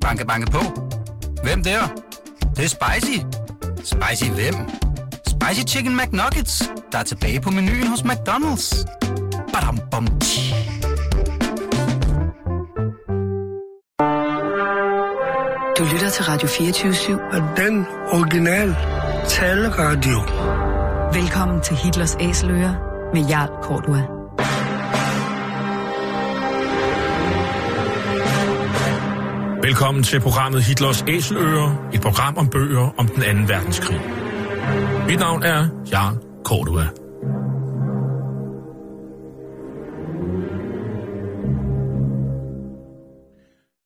Banke, banke på. Hvem der? Det, det er spicy. Spicy hvem? Spicy Chicken McNuggets, der er tilbage på menuen hos McDonald's. Badum, bom, tji. Du lytter til Radio 24 Og den original taleradio. Velkommen til Hitlers Æseløer med Jarl Kortua. Velkommen til programmet Hitlers Æseløer, et program om bøger om den anden verdenskrig. Mit navn er Jarl Cordua.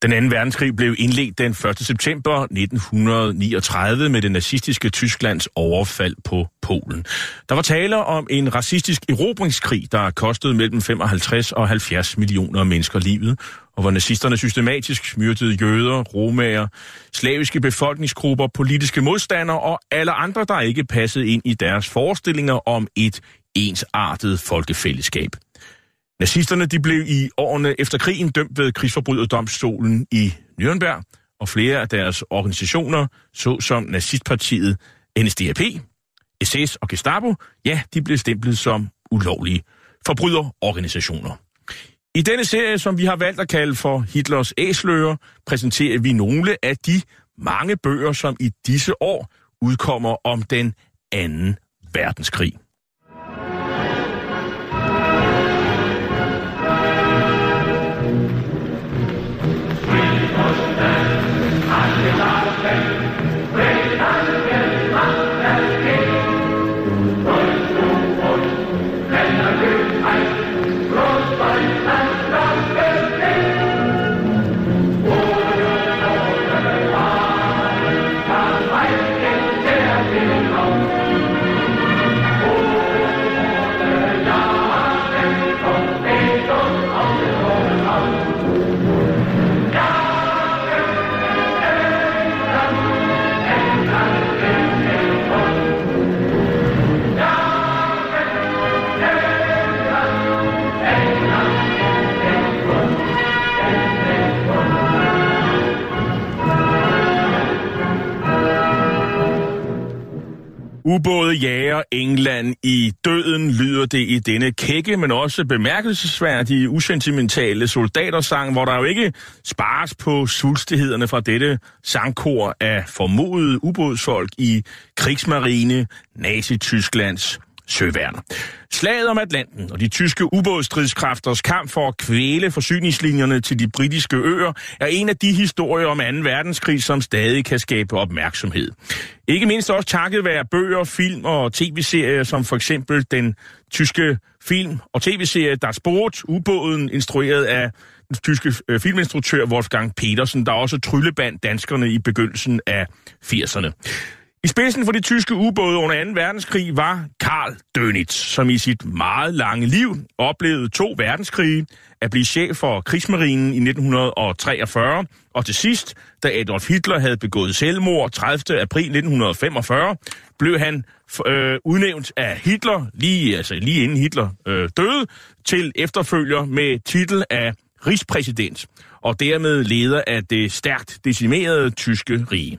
Den anden verdenskrig blev indledt den 1. september 1939 med det nazistiske Tysklands overfald på Polen. Der var tale om en racistisk erobringskrig, der kostede mellem 55 og 70 millioner mennesker livet, og hvor nazisterne systematisk smyrtede jøder, romager, slaviske befolkningsgrupper, politiske modstandere og alle andre, der ikke passede ind i deres forestillinger om et ensartet folkefællesskab. Nazisterne de blev i årene efter krigen dømt ved krigsforbryderdomstolen i Nürnberg, og flere af deres organisationer, såsom nazistpartiet NSDAP, SS og Gestapo, ja, de blev stemplet som ulovlige forbryderorganisationer. I denne serie, som vi har valgt at kalde for Hitlers æsløer, præsenterer vi nogle af de mange bøger, som i disse år udkommer om den anden verdenskrig. Ubåde jager England i døden, lyder det i denne kække, men også bemærkelsesværdige, usentimentale soldatersang, hvor der jo ikke spares på sulstighederne fra dette sangkor af formodede ubådsfolk i krigsmarine Nazi-Tysklands søværn. Slaget om Atlanten og de tyske ubådstridskræfters kamp for at kvæle forsyningslinjerne til de britiske øer er en af de historier om 2. verdenskrig, som stadig kan skabe opmærksomhed. Ikke mindst også takket være bøger, film og tv-serier, som for eksempel den tyske film- og tv-serie Das Boot, ubåden, instrueret af den tyske øh, filminstruktør Wolfgang Petersen, der også tryllebandt danskerne i begyndelsen af 80'erne. I spidsen for de tyske ubåde under 2. verdenskrig var Karl Dönitz, som i sit meget lange liv oplevede to verdenskrige, at blive chef for krigsmarinen i 1943, og til sidst, da Adolf Hitler havde begået selvmord 30. april 1945, blev han øh, udnævnt af Hitler, lige, altså lige inden Hitler øh, døde, til efterfølger med titel af rigspræsident, og dermed leder af det stærkt decimerede tyske rige.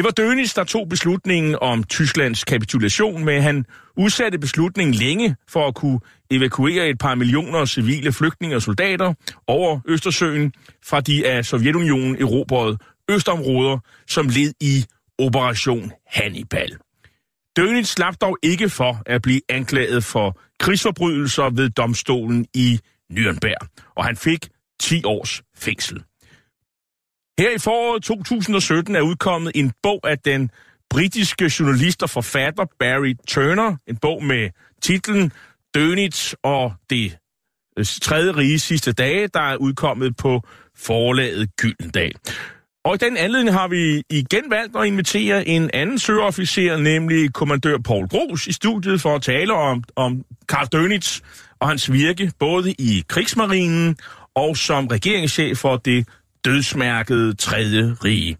Det var Dönitz, der tog beslutningen om Tysklands kapitulation, men han udsatte beslutningen længe for at kunne evakuere et par millioner civile flygtninge og soldater over Østersøen fra de af Sovjetunionen erobrede østområder, som led i Operation Hannibal. Dönitz slap dog ikke for at blive anklaget for krigsforbrydelser ved domstolen i Nürnberg, og han fik 10 års fængsel. Her i foråret 2017 er udkommet en bog af den britiske journalist og forfatter Barry Turner. En bog med titlen Dönitz og det øh, tredje rige sidste dage, der er udkommet på forlaget Gyldendal. Og i den anledning har vi igen valgt at invitere en anden søofficer, nemlig kommandør Paul Gros, i studiet for at tale om, om Karl Dönitz og hans virke, både i krigsmarinen og som regeringschef for det dødsmærket tredje rige.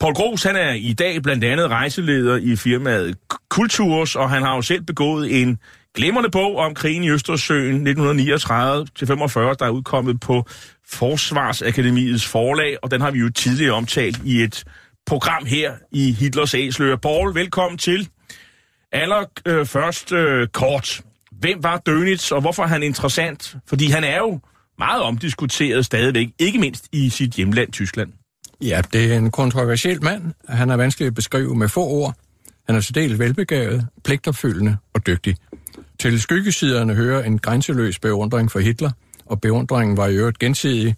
Paul Gros, han er i dag blandt andet rejseleder i firmaet Kulturs, og han har jo selv begået en glimrende bog om krigen i Østersøen 1939-45, der er udkommet på Forsvarsakademiets forlag, og den har vi jo tidligere omtalt i et program her i Hitlers Æsler. Paul, velkommen til. Aller øh, først øh, kort. Hvem var Dönitz, og hvorfor er han interessant? Fordi han er jo meget omdiskuteret stadigvæk, ikke mindst i sit hjemland Tyskland. Ja, det er en kontroversiel mand. Han er vanskelig at beskrive med få ord. Han er særdeles velbegavet, pligtopfyldende og dygtig. Til skyggesiderne hører en grænseløs beundring for Hitler, og beundringen var i øvrigt gensidig.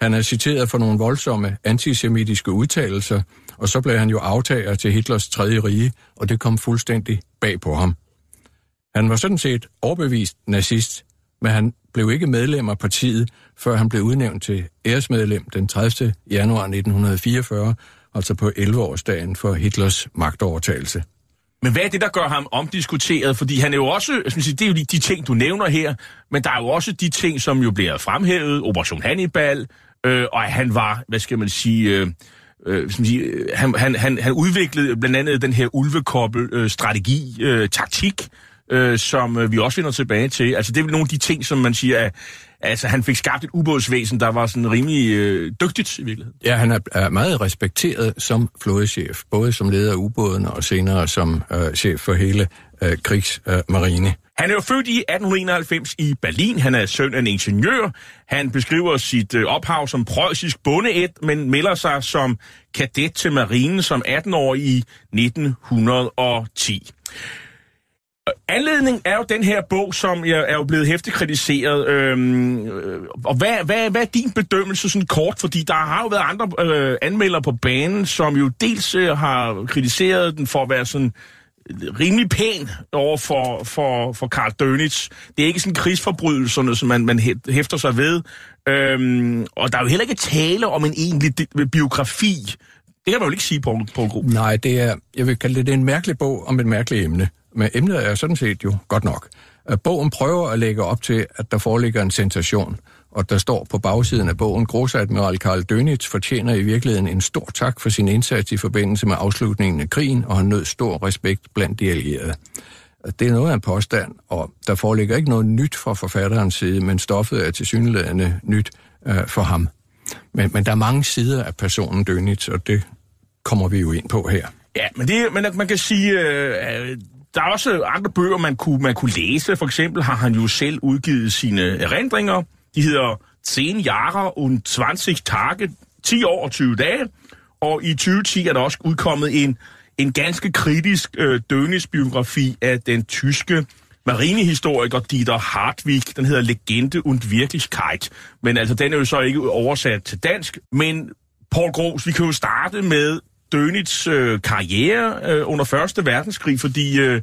Han er citeret for nogle voldsomme antisemitiske udtalelser, og så blev han jo aftager til Hitlers tredje rige, og det kom fuldstændig bag på ham. Han var sådan set overbevist nazist, men han blev ikke medlem af partiet, før han blev udnævnt til æresmedlem den 30. januar 1944, altså på 11-årsdagen for Hitlers magtovertagelse. Men hvad er det, der gør ham omdiskuteret? Fordi han er jo også, jeg synes, det er jo de, de ting, du nævner her, men der er jo også de ting, som jo bliver fremhævet, Operation Hannibal, øh, og han var, hvad skal man sige, øh, øh, sige øh, han, han, han, han udviklede blandt andet den her ulvekobbel-strategi, øh, øh, taktik, øh, som øh, vi også finder tilbage til. Altså det er nogle af de ting, som man siger, at altså, han fik skabt et ubådsvæsen, der var sådan rimelig øh, dygtigt i virkeligheden. Ja, han er, meget respekteret som flådechef, både som leder af ubådene og senere som øh, chef for hele øh, krigsmarine. Øh, han er jo født i 1891 i Berlin. Han er søn af en ingeniør. Han beskriver sit øh, ophav som preussisk bondeæt, men melder sig som kadet til marinen som 18-årig i 1910. Anledningen er jo den her bog, som jeg er jo blevet hæftigt kritiseret. Øhm, øh, og hvad, hvad, hvad er din bedømmelse sådan kort? Fordi der har jo været andre øh, anmeldere på banen, som jo dels øh, har kritiseret den for at være sådan rimelig pæn over for, for, for Karl Dönitz. Det er ikke sådan krigsforbrydelserne, som man, man hæfter sig ved. Øhm, og der er jo heller ikke tale om en egentlig biografi. Det kan man jo ikke sige, på Poul Gro. Nej, det er, jeg vil kalde det, det er en mærkelig bog om et mærkeligt emne. Men emnet er sådan set jo godt nok. Bogen prøver at lægge op til, at der foreligger en sensation, og der står på bagsiden af bogen, Großadmiral Karl Dönitz fortjener i virkeligheden en stor tak for sin indsats i forbindelse med afslutningen af krigen, og han nød stor respekt blandt de allierede. Det er noget af en påstand, og der foreligger ikke noget nyt fra forfatterens side, men stoffet er tilsyneladende nyt øh, for ham. Men, men der er mange sider af personen Dönitz, og det kommer vi jo ind på her. Ja, men, det, men man kan sige, øh, der er også andre bøger, man kunne, man kunne læse. For eksempel har han jo selv udgivet sine erindringer. De hedder 10 Jahre und 20 Tage, 10 år og 20 dage. Og i 2010 er der også udkommet en, en ganske kritisk øh, biografi af den tyske marinehistoriker Dieter Hartwig. Den hedder Legende und Wirklichkeit. Men altså, den er jo så ikke oversat til dansk. Men Paul Gros, vi kan jo starte med Dönitz øh, karriere øh, under Første Verdenskrig, fordi øh,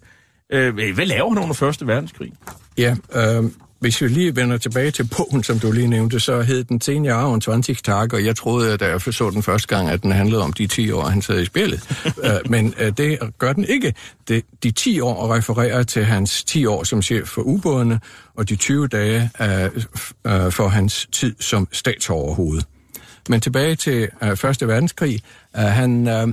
øh, hvad laver han under Første Verdenskrig? Ja, øh, hvis vi lige vender tilbage til bogen, som du lige nævnte, så hed den 10 Jahre und 20 Tage, og jeg troede, da jeg så den første gang, at den handlede om de 10 år, han sad i spillet. uh, men uh, det gør den ikke. Det, de 10 år refererer til hans 10 år som chef for ubådene, og de 20 dage uh, uh, for hans tid som statsoverhoved. Men tilbage til øh, Første Verdenskrig. Øh, han øh,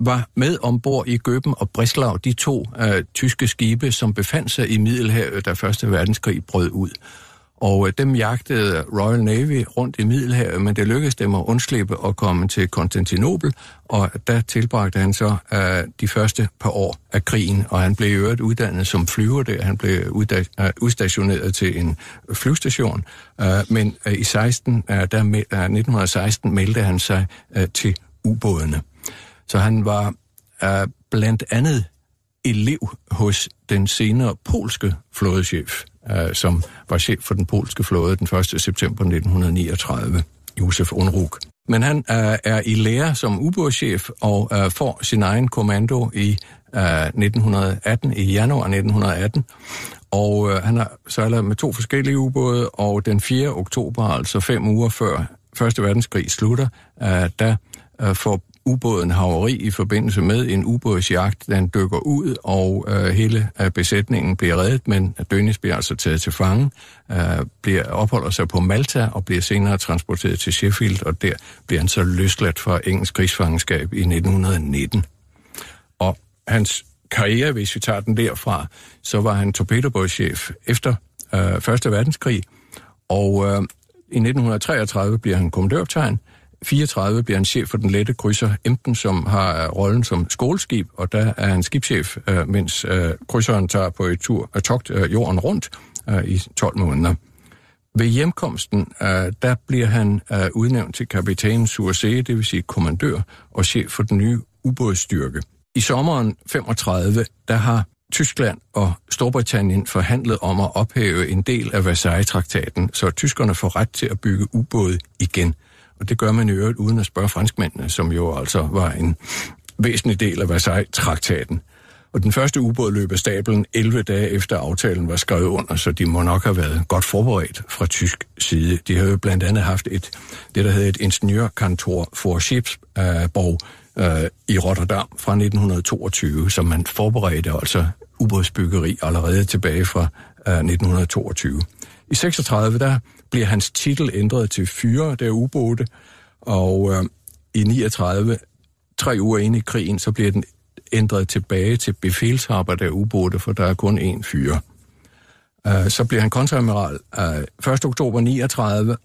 var med ombord i Gøben og Breslau, de to øh, tyske skibe, som befandt sig i Middelhavet, da Første Verdenskrig brød ud. Og øh, dem jagtede Royal Navy rundt i Middelhavet, men det lykkedes dem at undslippe og komme til Konstantinopel, og der tilbragte han så uh, de første par år af krigen, og han blev øvrigt uddannet som flyver der. Han blev øh, udstationeret til en flyvestation, uh, men uh, i 16, uh, der, uh, 1916 meldte han sig uh, til ubådene. Så han var uh, blandt andet elev hos den senere polske flådechef, øh, som var chef for den polske flåde den 1. september 1939, Josef Unruk. Men han øh, er i lære som ubådschef og øh, får sin egen kommando i øh, 1918, i januar 1918. Og øh, han har sejlet med to forskellige ubåde, og den 4. oktober, altså fem uger før Første verdenskrig slutter, øh, der øh, får ubåden haveri i forbindelse med en ubådsjagt. Den dykker ud, og øh, hele øh, besætningen bliver reddet, men Dönitz bliver altså taget til fange, øh, bliver, opholder sig på Malta og bliver senere transporteret til Sheffield, og der bliver han så løsladt fra engelsk krigsfangenskab i 1919. Og hans karriere, hvis vi tager den derfra, så var han torpedobådschef efter øh, Første Verdenskrig, og øh, I 1933 bliver han kommandørtegn. 34 bliver han chef for den lette krydser Emden, som har rollen som skoleskib, og der er han skibschef, øh, mens øh, krydseren tager på et tur af togt jorden rundt i 12 måneder. Ved hjemkomsten, der bliver han udnævnt til kapitan Sursee, det vil sige kommandør og chef for den nye ubådsstyrke. I sommeren 35, der har Tyskland og Storbritannien forhandlet om at ophæve en del af Versailles-traktaten, så tyskerne får ret til at bygge ubåde igen. Og det gør man i øvrigt uden at spørge franskmændene, som jo altså var en væsentlig del af Versailles-traktaten. Og den første ubåd løb af stablen 11 dage efter aftalen var skrevet under, så de må nok have været godt forberedt fra tysk side. De havde jo blandt andet haft et, det, der hedder et ingeniørkantor for Skibsborg øh, i Rotterdam fra 1922, som man forberedte altså ubådsbyggeri allerede tilbage fra øh, 1922. I 36 der bliver hans titel ændret til fyre der ubåde, og øh, i 39, tre uger inde i krigen, så bliver den ændret tilbage til befælshaber der ubåde, for der er kun én fyre. Øh, så bliver han kontramiral øh, 1. oktober 39,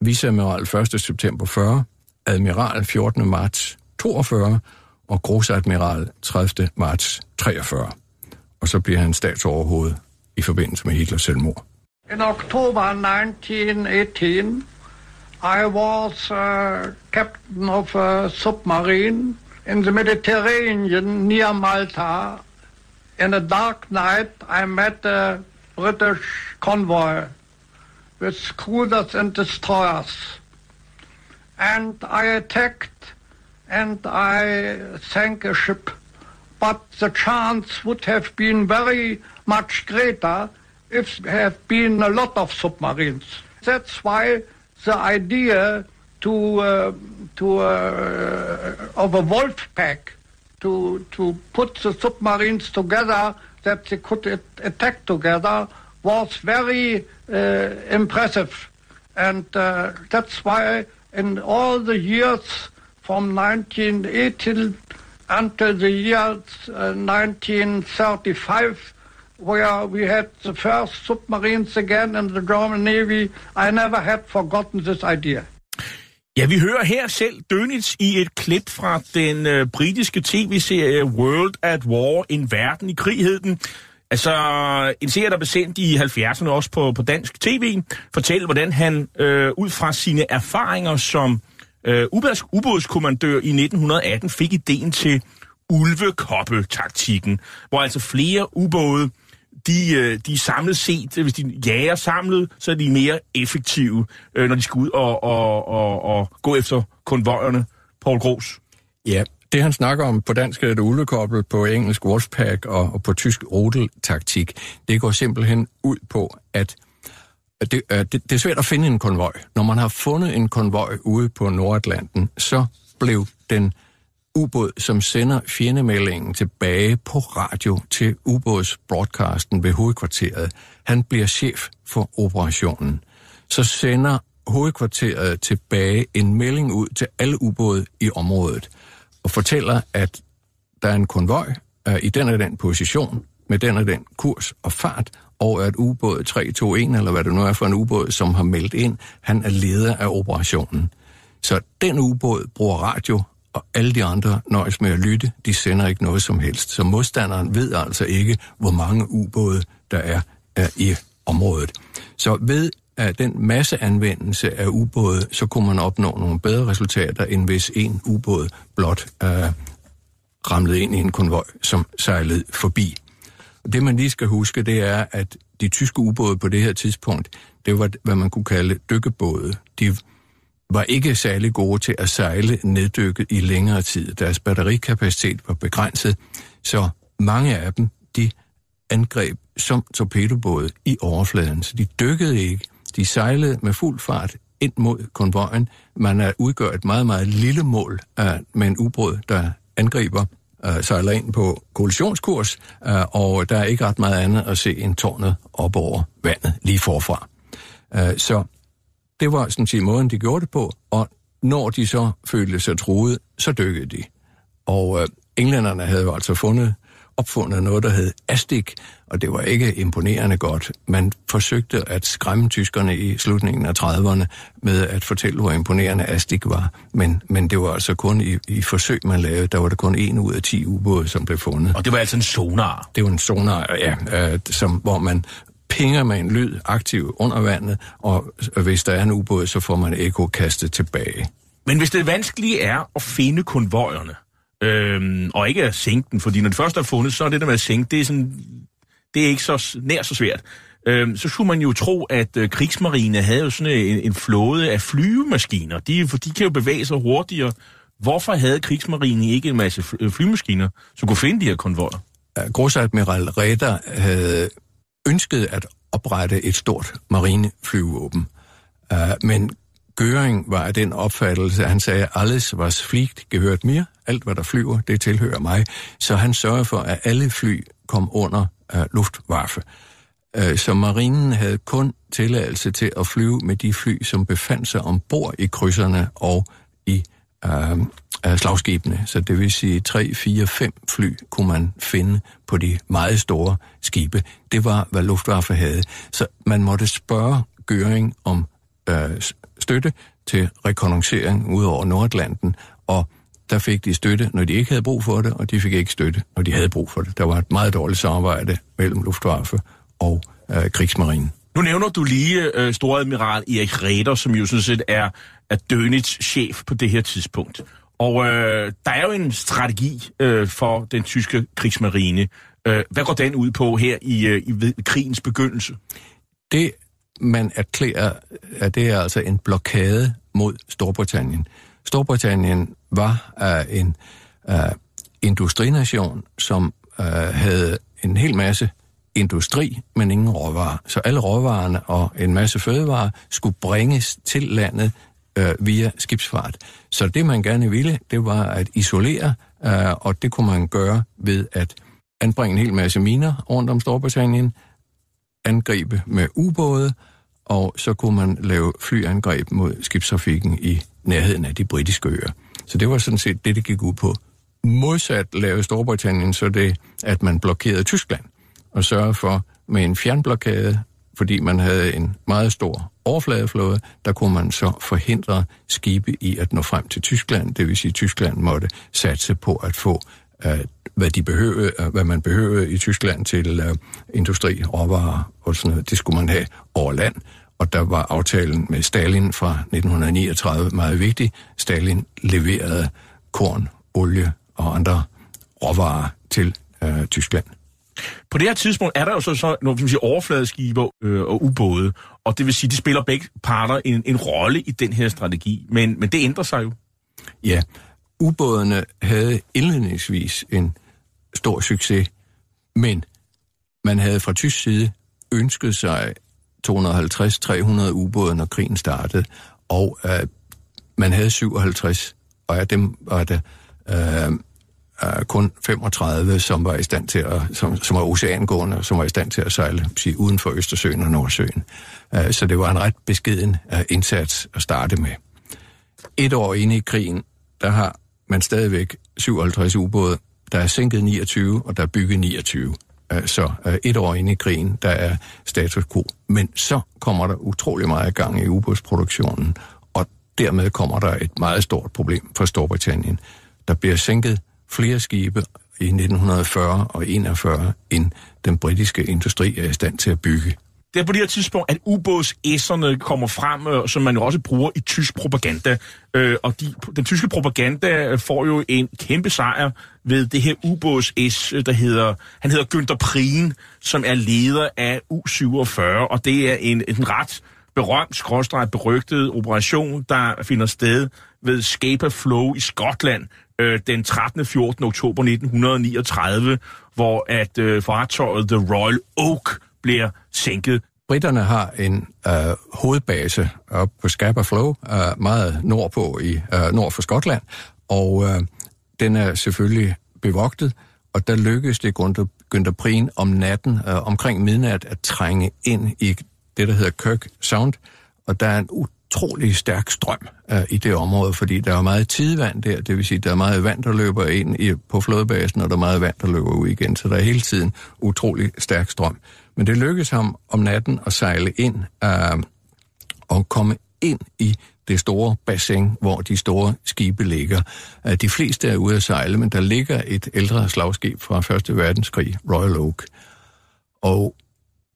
viceadmiral 1. september 40, admiral 14. marts 42 og grosadmiral 30. marts 43. Og så bliver han statsoverhoved i forbindelse med Hitlers selvmord. In October 1918, I was uh, captain of a submarine in the Mediterranean near Malta. In a dark night, I met a British convoy with cruisers and destroyers. And I attacked and I sank a ship. But the chance would have been very much greater there have been a lot of submarines. That's why the idea to uh, to uh, of a wolf pack to to put the submarines together that they could attack together was very uh, impressive, and uh, that's why in all the years from 1918 until the year 1935 where we had the first submarines again in the German Navy, I never had forgotten this idea. Ja, vi hører her selv Dönitz i et klip fra den øh, britiske tv-serie World at War, en verden i krig hed den. Altså, en serie, der blev sendt i 70'erne også på, på dansk tv, fortæller, hvordan han øh, ud fra sine erfaringer som øh, ubådskommandør i 1918 fik ideen til ulvekoppe-taktikken, hvor altså flere ubåde de, øh, de er samlet set, hvis de jager samlet, så er de mere effektive, øh, når de skal ud og, og, og, og gå efter konvojerne. Paul Gros. Ja, det han snakker om på dansk er det ulekoblet, på engelsk Wolfpack og, og på tysk rodeltaktik. Det går simpelthen ud på, at det, øh, det, det er svært at finde en konvoj. Når man har fundet en konvoj ude på Nordatlanten, så blev den ubåd, som sender fjendemeldingen tilbage på radio til ubådsbroadcasten ved hovedkvarteret. Han bliver chef for operationen. Så sender hovedkvarteret tilbage en melding ud til alle ubåde i området og fortæller, at der er en konvoj øh, i den og den position, med den og den kurs og fart, og at ubåd 321, eller hvad det nu er for en ubåd, som har meldt ind, han er leder af operationen. Så den ubåd bruger radio og alle de andre nøjes med at lytte, de sender ikke noget som helst. Så modstanderen ved altså ikke, hvor mange ubåde der er, er i området. Så ved at den masseanvendelse af ubåde, så kunne man opnå nogle bedre resultater, end hvis en ubåd blot øh, ramlede ind i en konvoj, som sejlede forbi. Det man lige skal huske, det er, at de tyske ubåde på det her tidspunkt, det var, hvad man kunne kalde dykkebåde. De var ikke særlig gode til at sejle neddykket i længere tid. Deres batterikapacitet var begrænset, så mange af dem, de angreb som torpedobåde i overfladen. Så de dykkede ikke. De sejlede med fuld fart ind mod konvojen. Man er udgør et meget, meget lille mål uh, med en ubåd, der angriber, uh, sejler ind på kollisionskurs, uh, øh, og der er ikke ret meget andet at se end tårnet op over vandet lige forfra. Uh, så det var sådan set måden, de gjorde det på, og når de så følte sig truet, så dykkede de. Og øh, englænderne havde jo altså fundet opfundet noget, der hed Astik, og det var ikke imponerende godt. Man forsøgte at skræmme tyskerne i slutningen af 30'erne med at fortælle, hvor imponerende Astik var. Men, men det var altså kun i, i forsøg, man lavede. Der var det kun en ud af 10 ubåde, som blev fundet. Og det var altså en sonar? Det var en sonar, ja, øh, som, hvor man pinger en lyd aktiv under vandet, og hvis der er en ubåd, så får man ekko kastet tilbage. Men hvis det vanskelige er at finde konvojerne, øhm, og ikke at sænke den, fordi når det først er fundet, så er det der med at sænke, det er, sådan, det er ikke så nær så svært. Øhm, så skulle man jo tro, at øh, krigsmarine havde jo sådan en, en flåde af flyvemaskiner, de, for de kan jo bevæge sig hurtigere. Hvorfor havde krigsmarine ikke en masse flymaskiner, som kunne finde de her konvojer? Grosadmiral Reder havde ønskede at oprette et stort marineflyvåben. Uh, men Göring var af den opfattelse, at han sagde, at alles was fliegt gehört mir, alt hvad der flyver, det tilhører mig. Så han sørgede for, at alle fly kom under uh, Luftwaffe. Uh, så marinen havde kun tilladelse til at flyve med de fly, som befandt sig ombord i krydserne og i uh, slagskibene. Så det vil sige 3, 4, 5 fly kunne man finde på de meget store skibe. Det var, hvad Luftwaffe havde. Så man måtte spørge Göring om øh, støtte til rekognoscering ud over Nordatlanten, og der fik de støtte, når de ikke havde brug for det, og de fik ikke støtte, når de havde brug for det. Der var et meget dårligt samarbejde mellem Luftwaffe og øh, krigsmarinen. Nu nævner du lige øh, storadmiral Erik Reder, som jo sådan set er, er Dönitz chef på det her tidspunkt. Og øh, der er jo en strategi øh, for den tyske krigsmarine. Øh, hvad går den ud på her i, øh, i ved, krigens begyndelse? Det man erklærer, at det er altså en blokade mod Storbritannien. Storbritannien var uh, en uh, industrination, som uh, havde en hel masse industri, men ingen råvarer. Så alle råvarerne og en masse fødevarer skulle bringes til landet øh, via skibsfart. Så det man gerne ville, det var at isolere, øh, og det kunne man gøre ved at anbringe en hel masse miner rundt om Storbritannien, angribe med ubåde, og så kunne man lave flyangreb mod skibstrafikken i nærheden af de britiske øer. Så det var sådan set det, det gik ud på. Modsat lavede Storbritannien så det, at man blokerede Tyskland og sørgede for med en fjernblokade, fordi man havde en meget stor overfladeflåde, der kunne man så forhindre skibe i at nå frem til Tyskland. Det vil sige, at Tyskland måtte satse på at få øh, hvad, de behøvede, øh, hvad man behøvede i Tyskland til uh, industri, råvarer og sådan noget. Det skulle man have over land og der var aftalen med Stalin fra 1939 meget vigtig. Stalin leverede korn, olie og andre råvarer til øh, Tyskland. På det her tidspunkt er der jo så, så nogle man siger, overfladeskibe øh, og ubåde, og det vil sige, de spiller begge parter en, en rolle i den her strategi, men, men det ændrer sig jo. Ja, ubådene havde indledningsvis en stor succes, men man havde fra tysk side ønsket sig 250-300 ubåde, når krigen startede, og øh, man havde 57, og af dem var der øh, øh, kun 35, som var i stand til at, som, som var oceangående, som var i stand til at sejle sige, uden for Østersøen og Nordsøen. Øh, så det var en ret beskeden øh, indsats at starte med. Et år inde i krigen, der har man stadigvæk 57 ubåde, der er sænket 29, og der er bygget 29. Øh, så øh, et år inde i krigen, der er status quo. Men så kommer der utrolig meget gang i ubådsproduktionen, og dermed kommer der et meget stort problem for Storbritannien. Der bliver sænket flere skibe i 1940 og 41, end den britiske industri er i stand til at bygge det er på det her tidspunkt, at ubådsæsserne kommer frem, øh, som man jo også bruger i tysk propaganda. Øh, og de, den tyske propaganda får jo en kæmpe sejr ved det her ubådsæs, øh, der hedder, han hedder Günther Prien, som er leder af U-47, og det er en, en ret berømt, skråstreget berygtet operation, der finder sted ved Scapa Flow i Skotland øh, den 13. 14. oktober 1939, hvor at øh, fartøjet The Royal Oak bliver sænket. Britterne har en øh, hovedbase op på Scapa Flow, øh, meget nordpå i øh, nord for Skotland, og øh, den er selvfølgelig bevogtet, og der lykkedes det Günther Prien om natten, øh, omkring midnat, at trænge ind i det, der hedder Kirk Sound, og der er en utrolig stærk strøm uh, i det område, fordi der er meget tidvand der, det vil sige, der er meget vand, der løber ind i, på flodbasen, og der er meget vand, der løber ud igen, så der er hele tiden utrolig stærk strøm. Men det lykkedes ham om natten at sejle ind uh, og komme ind i det store bassin, hvor de store skibe ligger. Uh, de fleste er ude at sejle, men der ligger et ældre slagskib fra 1. verdenskrig, Royal Oak. Og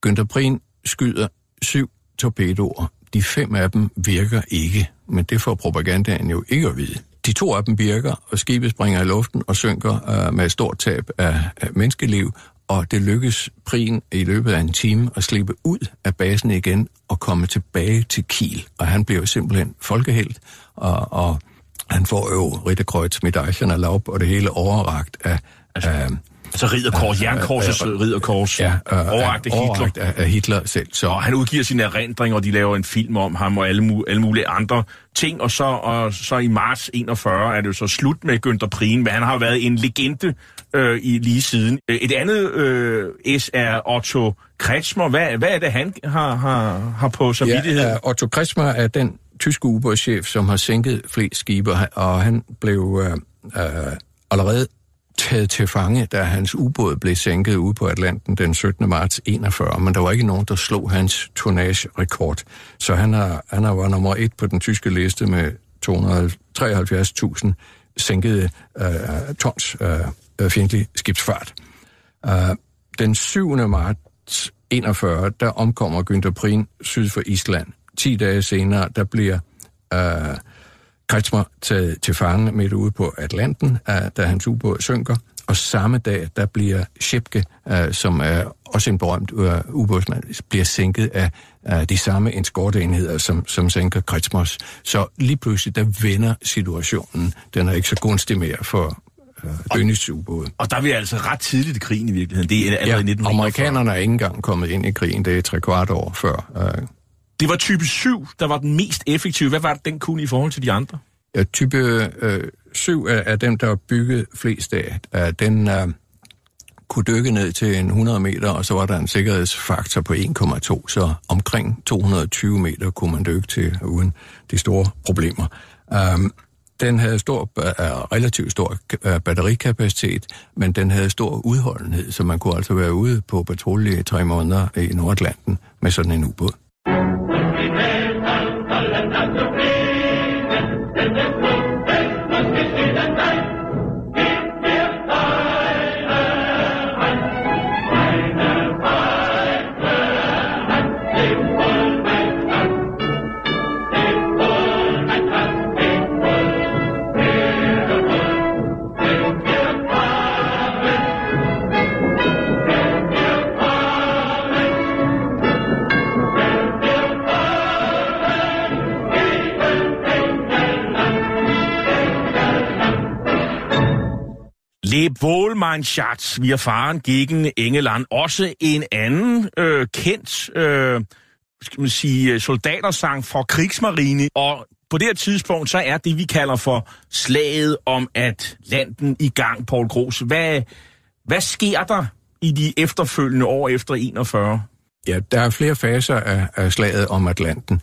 Günther Prin skyder syv torpedoer. De fem af dem virker ikke, men det får propagandaen jo ikke at vide. De to af dem virker, og skibet springer i luften og synker uh, med et stort tab af, af menneskeliv, og det lykkes Prien i løbet af en time at slippe ud af basen igen og komme tilbage til Kiel. Og han bliver simpelthen folkehelt, og, og han får jo Ritterkreuz, Medaillen og Laub og det hele overragt af, altså, af Altså ridderkors, jernkorsets ridderkors, ja, øh, overragt af Hitler. Af, af Hitler selv. Så. Og han udgiver sine erindringer, og de laver en film om ham og alle, alle mulige andre ting. Og så, og så i marts 41 er det jo så slut med Günther Prien, men han har været en legende øh, i lige siden. Et andet øh, S er Otto Kretschmer. Hvad, hvad er det, han har, har, har på samvittighed? Ja, Otto Kretschmer er den tyske ubådschef, som har sænket flest skibe, og han blev øh, øh, allerede taget til fange, da hans ubåd blev sænket ude på Atlanten den 17. marts 41, men der var ikke nogen, der slog hans tonnage-rekord. Så han har, han har var nummer et på den tyske liste med 273.000 sænkede øh, tons øh, øh fjendtlig skibsfart. Uh, den 7. marts 41, der omkommer Günther Prin syd for Island. 10 dage senere, der bliver øh, Kretschmer taget til fange midt ude på Atlanten, da hans ubåd synker. Og samme dag, der bliver Schipke, som er også en berømt ubådsmand, bliver sænket af de samme eskorteenheder, som, som sænker Kretschmers. Så lige pludselig, der vender situationen. Den er ikke så gunstig mere for, Dönitz ubåde. Og der er vi altså ret tidligt i krigen i virkeligheden. Det er allerede ja, 1941. amerikanerne er ikke engang kommet ind i krigen. Det er tre kvart år før. Det var type 7, der var den mest effektive. Hvad var det, den kunne i forhold til de andre? Ja, type øh, 7 er, er dem, der er bygget flest af. Øh, den øh, kunne dykke ned til en 100 meter, og så var der en sikkerhedsfaktor på 1,2, så omkring 220 meter kunne man dykke til uden de store problemer. Um, den havde stor, øh, relativt stor batterikapacitet, men den havde stor udholdenhed, så man kunne altså være ude på patrulje i tre måneder i Nordatlanten med sådan en ubåd. Thank you. Wohlmannschaft, vi fahren gegen England. Også en anden øh, kendt øh, skal man sige, soldatersang for krigsmarine. Og på det her tidspunkt, så er det, vi kalder for slaget om Atlanten i gang, Paul Gros. Hvad, hvad sker der i de efterfølgende år efter 41? Ja, der er flere faser af, af slaget om Atlanten.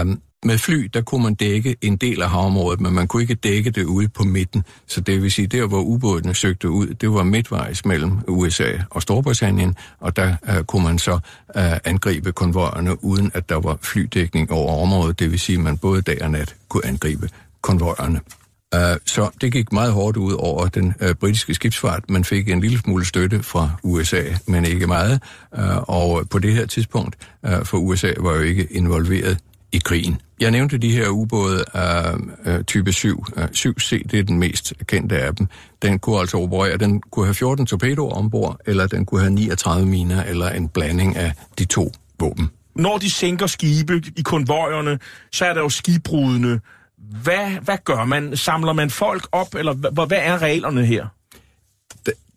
Um, med fly, der kunne man dække en del af havområdet, men man kunne ikke dække det ude på midten. Så det vil sige, der hvor ubådene søgte ud, det var midtvejs mellem USA og Storbritannien, og der uh, kunne man så uh, angribe konvojerne, uden at der var flydækning over området. Det vil sige, at man både dag og nat kunne angribe konvojerne. Uh, så det gik meget hårdt ud over den uh, britiske skibsfart. Man fik en lille smule støtte fra USA, men ikke meget. Uh, og på det her tidspunkt, uh, for USA var jo ikke involveret i krigen. Jeg nævnte de her ubåde af uh, type 7. Uh, 7C, det er den mest kendte af dem. Den kunne altså operere, den kunne have 14 torpedoer ombord, eller den kunne have 39 miner, eller en blanding af de to våben. Når de sænker skibe i konvojerne, så er der jo skibbrudene. Hvad, hvad gør man? Samler man folk op, eller hvad, hvad er reglerne her?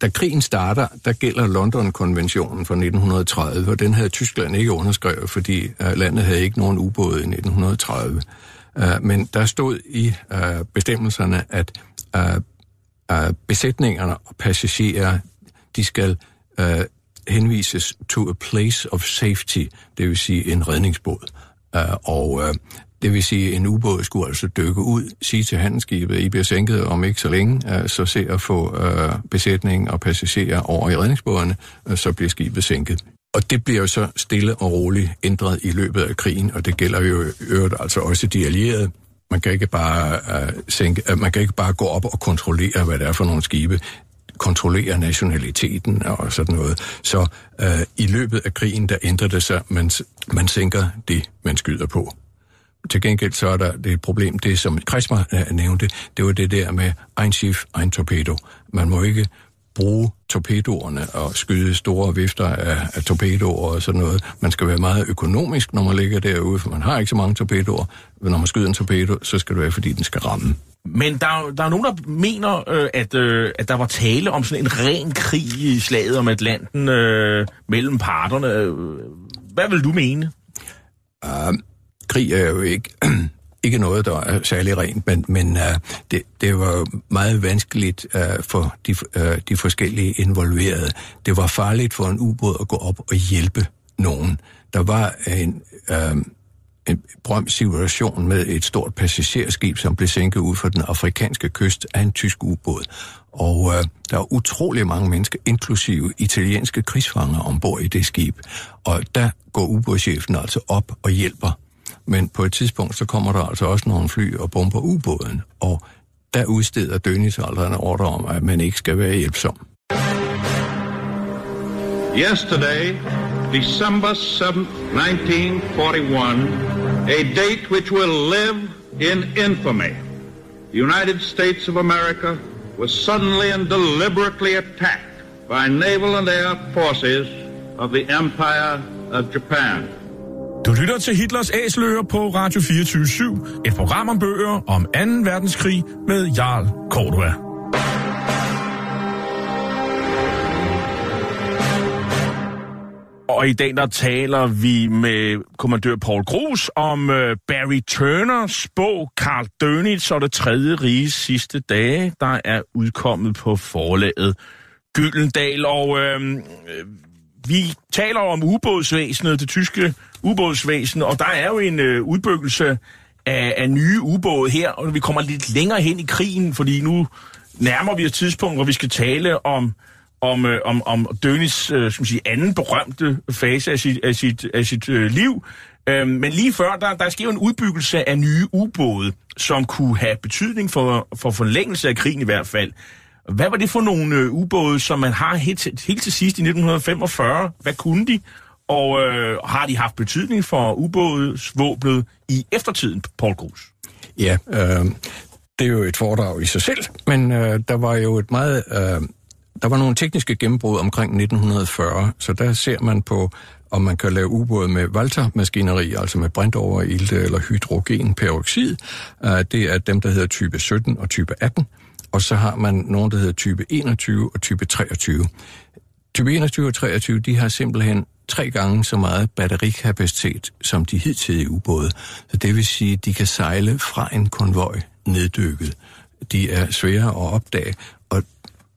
Da, krigen starter, der gælder London-konventionen fra 1930, og den havde Tyskland ikke underskrevet, fordi uh, landet havde ikke nogen ubåde i 1930. Uh, øh, men der stod i uh, bestemmelserne, at uh, uh, besætningerne og passagerer, de skal uh, henvises to a place of safety, det vil sige en redningsbåd. Uh, og uh, det vil sige, at en ubåd skulle altså dykke ud, sige til handelsskibet, I bliver sænket om ikke så længe, øh, så se at få øh, besætning og passagerer over i redningsbådene, øh, så bliver skibet sænket. Og det bliver jo så stille og roligt ændret i løbet af krigen, og det gælder jo øvrigt altså også de allierede. Man kan ikke bare uh, sænke, uh, man kan ikke bare gå op og kontrollere, hvad det er for nogle skibe kontrollere nationaliteten og sådan noget. Så uh, i løbet af krigen, der ændrer det sig, man, man sænker det, man skyder på. Til gengæld så er der det problem, det som Christmas nævnte, det var det der med ein Schiff, ein Torpedo. Man må ikke bruge torpedoerne og skyde store vifter af, af torpedoer og sådan noget. Man skal være meget økonomisk, når man ligger derude, for man har ikke så mange torpedoer. Men når man skyder en torpedo, så skal det være, fordi den skal ramme. Men der, der er nogen, der mener, øh, at, øh, at der var tale om sådan en ren krig i slaget om Atlanten øh, mellem parterne. Hvad vil du mene? Uh, krig er jo ikke ikke noget, der er særlig rent, men, men uh, det, det var meget vanskeligt uh, for de, uh, de forskellige involverede. Det var farligt for en ubåd at gå op og hjælpe nogen. Der var en, uh, en brøm situation med et stort passagerskib, som blev sænket ud for den afrikanske kyst af en tysk ubåd. Og øh, der er utrolig mange mennesker, inklusive italienske krigsfanger, ombord i det skib. Og der går ubådschefen altså op og hjælper men på et tidspunkt, så kommer der altså også nogle fly og bomber ubåden, og der udsteder dødningsalderen ordre om, at man ikke skal være hjælpsom. Yesterday, December 7, 1941, a date which will live in infamy, the United States of America was suddenly and deliberately attacked by naval and air forces of the Empire of Japan. Du lytter til Hitlers Æsler på Radio 24 et program om bøger om 2. verdenskrig med Jarl Cordua. Og i dag der taler vi med kommandør Paul Grus om øh, Barry Turners bog Karl Dönitz og det tredje riges sidste dage, der er udkommet på forlaget Gyldendal. Og øh, vi taler om ubådsvæsenet, det tyske ubådsvæsen, og der er jo en øh, udbyggelse af, af nye ubåde her, og vi kommer lidt længere hen i krigen, fordi nu nærmer vi et tidspunkt, hvor vi skal tale om om, øh, om, om Dönis øh, skal sige, anden berømte fase af sit, af sit, af sit øh, liv. Øh, men lige før, der, der sker en udbyggelse af nye ubåde, som kunne have betydning for, for forlængelse af krigen i hvert fald. Hvad var det for nogle øh, ubåde, som man har helt, helt til sidst i 1945? Hvad kunne de? Og øh, har de haft betydning for ubådsvåbnet i eftertiden, Paul Grus? Ja, øh, det er jo et foredrag i sig selv, men øh, der var jo et meget... Øh, der var nogle tekniske gennembrud omkring 1940, så der ser man på, om man kan lave ubåde med Walter-maskineri, altså med brintoverilte eller hydrogenperoxid. Øh, det er dem, der hedder type 17 og type 18. Og så har man nogen, der hedder type 21 og type 23. Type 21 og 23, de har simpelthen tre gange så meget batterikapacitet som de hidtidige ubåde. Så det vil sige, at de kan sejle fra en konvoj neddykket. De er svære at opdage,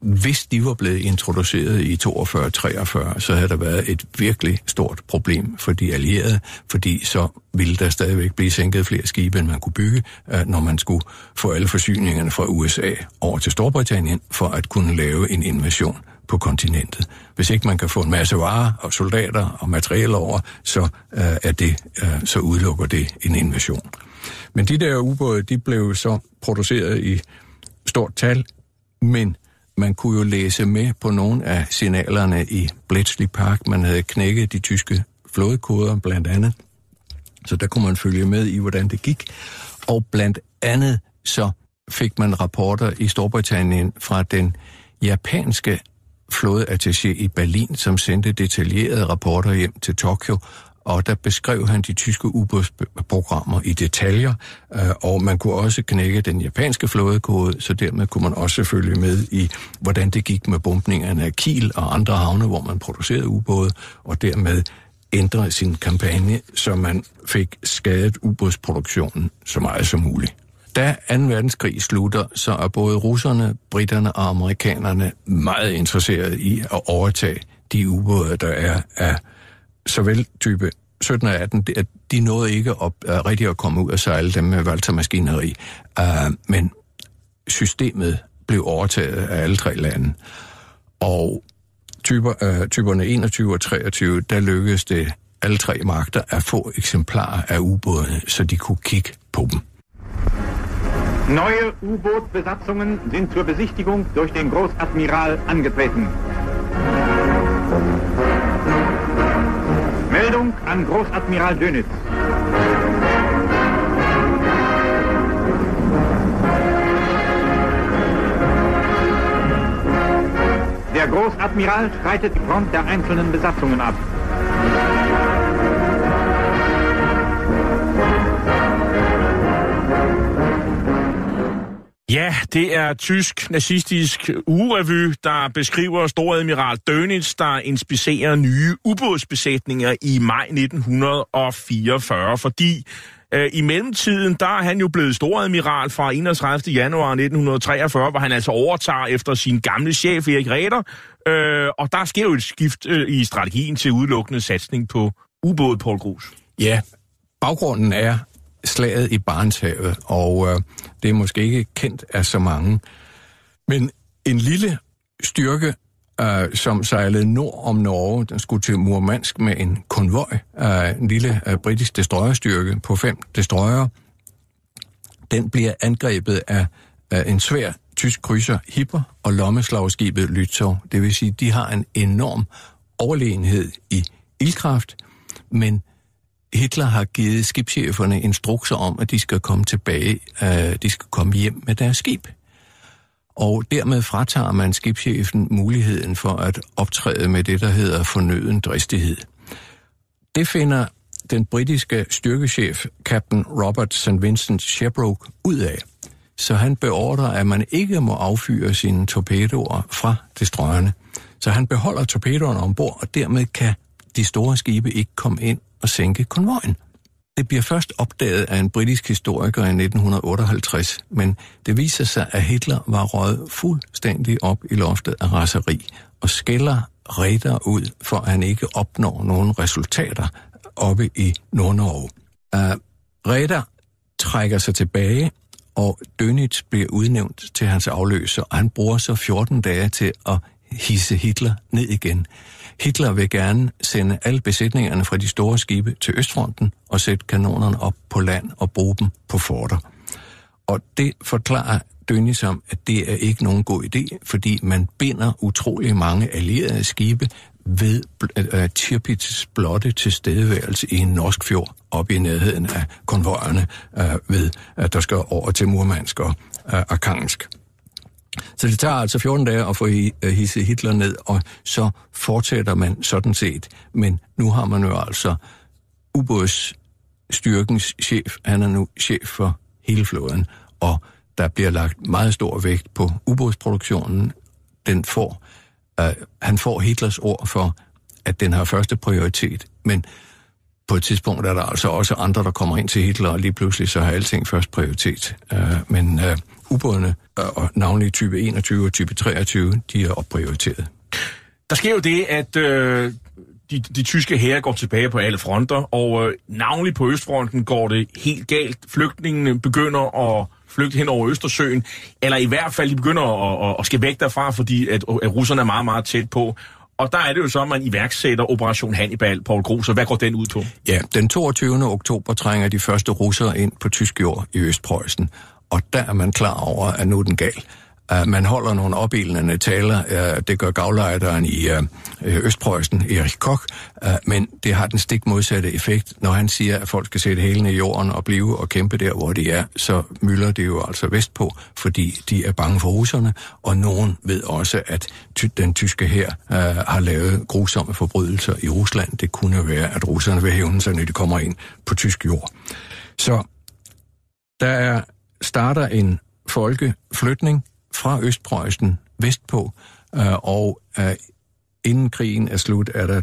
hvis de var blevet introduceret i 42-43, så havde der været et virkelig stort problem for de allierede, fordi så ville der stadigvæk blive sænket flere skibe, end man kunne bygge, øh, når man skulle få alle forsyningerne fra USA over til Storbritannien, for at kunne lave en invasion på kontinentet. Hvis ikke man kan få en masse varer og soldater og materiel over, så, øh, er det, øh, så udelukker det en invasion. Men de der ubåde, de blev så produceret i stort tal, men man kunne jo læse med på nogle af signalerne i Bletchley Park. Man havde knækket de tyske flådekoder blandt andet. Så der kunne man følge med i, hvordan det gik. Og blandt andet så fik man rapporter i Storbritannien fra den japanske flådeattaché i Berlin, som sendte detaljerede rapporter hjem til Tokyo, og der beskrev han de tyske ubådsprogrammer i detaljer, øh, og man kunne også knække den japanske flådekode, så dermed kunne man også følge med i, hvordan det gik med bombningerne af Kiel og andre havne, hvor man producerede ubåde, og dermed ændre sin kampagne, så man fik skadet ubådsproduktionen så meget som muligt. Da 2. verdenskrig slutter, så er både russerne, britterne og amerikanerne meget interesserede i at overtage de ubåde, der er af såvel type 17 og 18, det, at de nåede ikke op, øh, uh, rigtig at komme ud og sejle dem øh, med valgtermaskineri. uh, øh, men systemet blev overtaget af alle tre lande. Og typer, uh, typerne 21 og 23, der lykkedes det alle tre magter at få eksemplarer af ubådene, så de kunne kigge på dem. Neue U-Boot-Besatzungen sind zur Besichtigung durch den Großadmiral angetreten. Meldung an Großadmiral Dönitz. Der Großadmiral streitet die Front der einzelnen Besatzungen ab. Ja, det er tysk nazistisk ugerevy, der beskriver storadmiral Dönitz, der inspicerer nye ubådsbesætninger i maj 1944, fordi øh, i mellemtiden, der er han jo blevet storadmiral fra 31. januar 1943, hvor han altså overtager efter sin gamle chef Erik Ræder, øh, og der sker jo et skift øh, i strategien til udelukkende satsning på ubåd, Paul Grus. Ja, baggrunden er slaget i Barentshavet, og øh, det er måske ikke kendt af så mange. Men en lille styrke, øh, som sejlede nord om Norge, den skulle til Murmansk med en konvoj, øh, en lille øh, britisk destroyerstyrke på fem destroyer, den bliver angrebet af øh, en svær tysk krydser Hipper og lommeslagskibet Lützow. Det vil sige, de har en enorm overlegenhed i ildkraft, men Hitler har givet skibscheferne instrukser om, at de skal komme tilbage, øh, de skal komme hjem med deres skib. Og dermed fratager man skibschefen muligheden for at optræde med det, der hedder fornøden dristighed. Det finder den britiske styrkechef, Captain Robert St. Vincent Sherbrooke, ud af. Så han beordrer, at man ikke må affyre sine torpedoer fra destroyerne. Så han beholder torpedoerne ombord, og dermed kan de store skibe ikke komme ind at sænke konvojen. Det bliver først opdaget af en britisk historiker i 1958, men det viser sig, at Hitler var røget fuldstændig op i loftet af raseri og skælder Reder ud, for at han ikke opnår nogen resultater oppe i Nord-Norge. Uh, Reder trækker sig tilbage, og Dönitz bliver udnævnt til hans afløser, og han bruger så 14 dage til at hisse Hitler ned igen. Hitler vil gerne sende alle besætningerne fra de store skibe til Østfronten og sætte kanonerne op på land og bruge dem på forter. Og det forklarer Dönitz som, at det er ikke nogen god idé, fordi man binder utrolig mange allierede skibe ved uh, Tirpitz blotte tilstedeværelse i en norsk fjord op i nærheden af konvojerne uh, ved, at der skal over til Murmansk og uh, Arkhangelsk. Så det tager altså 14 dage at få øh, hisse Hitler ned, og så fortsætter man sådan set. Men nu har man jo altså ubådsstyrkens chef, han er nu chef for hele flåden, og der bliver lagt meget stor vægt på ubådsproduktionen. Den får, øh, han får Hitlers ord for, at den har første prioritet, men på et tidspunkt er der altså også andre, der kommer ind til Hitler, og lige pludselig så har alting først prioritet. Øh, men øh, ubådene, og navnlig type 21 og type 23, de er opprioriteret. Der sker jo det, at øh, de, de tyske hære går tilbage på alle fronter, og øh, navnlig på Østfronten går det helt galt. Flygtningene begynder at flygte hen over Østersøen, eller i hvert fald de begynder at, at, at skal væk derfra, fordi at, at russerne er meget, meget tæt på. Og der er det jo så, at man iværksætter Operation Hannibal, Paul Grus, hvad går den ud på? Ja, den 22. oktober trænger de første russere ind på tysk jord i Østpreussen, og der er man klar over, at nu er den gal. Uh, man holder nogle opildende taler, uh, det gør gavlejderen i uh, Østpreussen, Erik Koch, uh, men det har den stik modsatte effekt. Når han siger, at folk skal sætte hælene i jorden og blive og kæmpe der, hvor de er, så mylder det jo altså vestpå, fordi de er bange for russerne, og nogen ved også, at ty- den tyske her uh, øh, har lavet grusomme forbrydelser i Rusland. Det kunne være, at russerne vil hævne sig, når de kommer ind på tysk jord. Så der er starter en folkeflytning fra Østpreussen vestpå, øh, og øh, inden krigen er slut, er der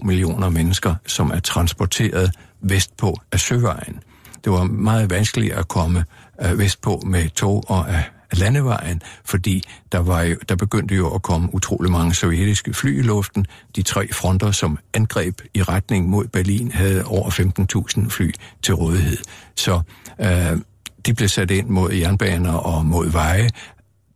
2,2 millioner mennesker, som er transporteret vestpå af søvejen. Det var meget vanskeligt at komme øh, vestpå med tog og landevejen, fordi der, var jo, der begyndte jo at komme utrolig mange sovjetiske fly i luften. De tre fronter, som angreb i retning mod Berlin, havde over 15.000 fly til rådighed. Så øh, de blev sat ind mod jernbaner og mod veje.